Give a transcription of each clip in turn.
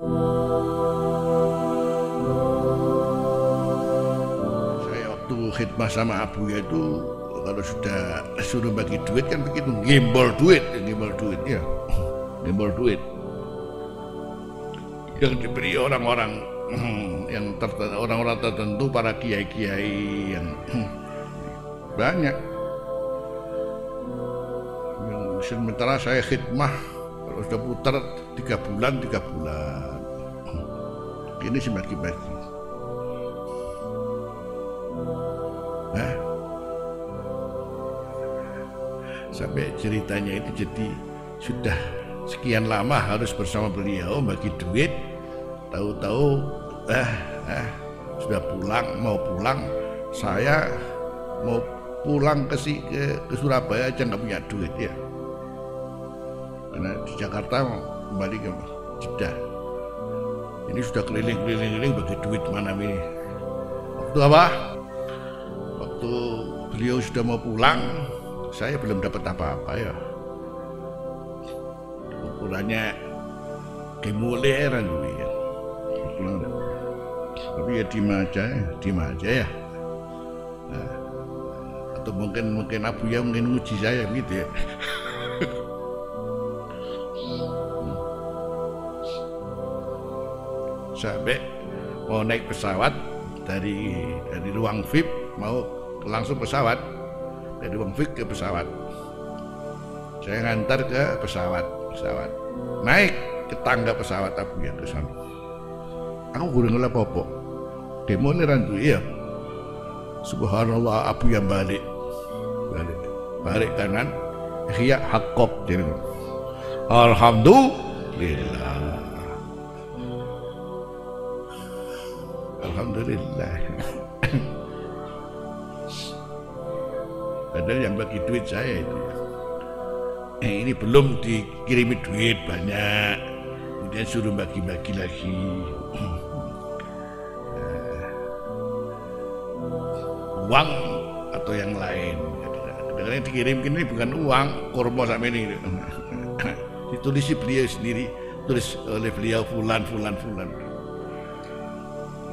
Saya waktu khidmah sama Abu ya itu kalau sudah suruh bagi duit kan begitu gembol duit, gembol duit. Ya, gembol duit. Yang diberi orang-orang hmm, yang orang-orang tertentu para kiai-kiai yang hmm, banyak. Yang sementara saya khidmah kalau sudah putar tiga bulan tiga bulan. Ini sih bagi-bagi nah, sampai ceritanya itu jadi sudah sekian lama harus bersama beliau bagi duit. Tahu-tahu eh, eh sudah pulang mau pulang. Saya mau pulang ke si ke, ke Surabaya aja nggak punya duit ya karena di Jakarta kembali ke Jeddah. Ini sudah keliling-keliling bagi duit mana ini? Waktu apa? Waktu beliau sudah mau pulang saya belum dapat apa-apa ya. Ukurannya kemuleran ya. Pulang. Tapi ya diem aja diem aja ya. Nah, atau mungkin mungkin Abu ya mungkin nguji saya gitu ya sampai mau naik pesawat dari dari ruang VIP mau langsung pesawat. Dari ruang VIP ke pesawat. Saya ngantar ke pesawat pesawat. Naik ke tangga pesawat Abu yang ke sana. Aku kurang ngelap apa? Demo ini rantu iya. Subhanallah abu yang balik. Balik balik kanan iya hakop jadi alhamdulillah alhamdulillah. Padahal yang bagi duit saya itu eh, ini belum dikirimi duit banyak. Kemudian suruh bagi-bagi lagi. Uang atau yang lain. Kadang yang dikirim ini bukan uang kormo sama ini. Ditulis beliau sendiri tulis oleh beliau fulan fulan fulan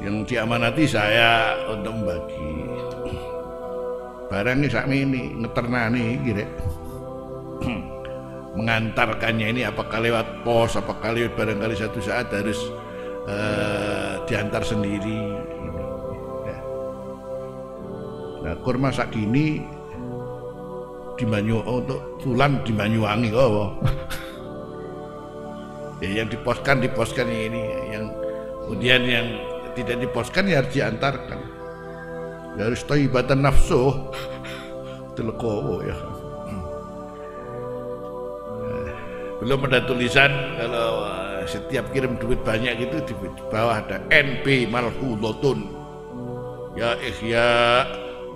yang diamanati saya untuk membagi. Barang ini sama ini ngeternani gitu mengantarkannya ini apakah lewat pos apakah lewat barangkali satu saat harus uh, diantar sendiri. Nah, kurma sakini di Banyu oh, untuk Fulan di Banyuwangi kok. ya, yang diposkan diposkan ini yang kemudian yang tidak diposkan ya harus diantarkan. Ya harus ibatan nafsu. Telekowo ya. Belum ada tulisan kalau setiap kirim duit banyak gitu di bawah ada NP malhudotun. Ya ikhya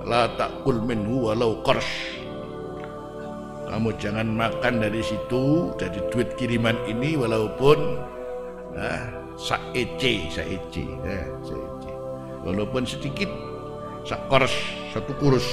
la takul minhu walau qars kamu jangan makan dari situ dari duit kiriman ini walaupun ah, saece saece eh, saece walaupun sedikit sakors satu kurus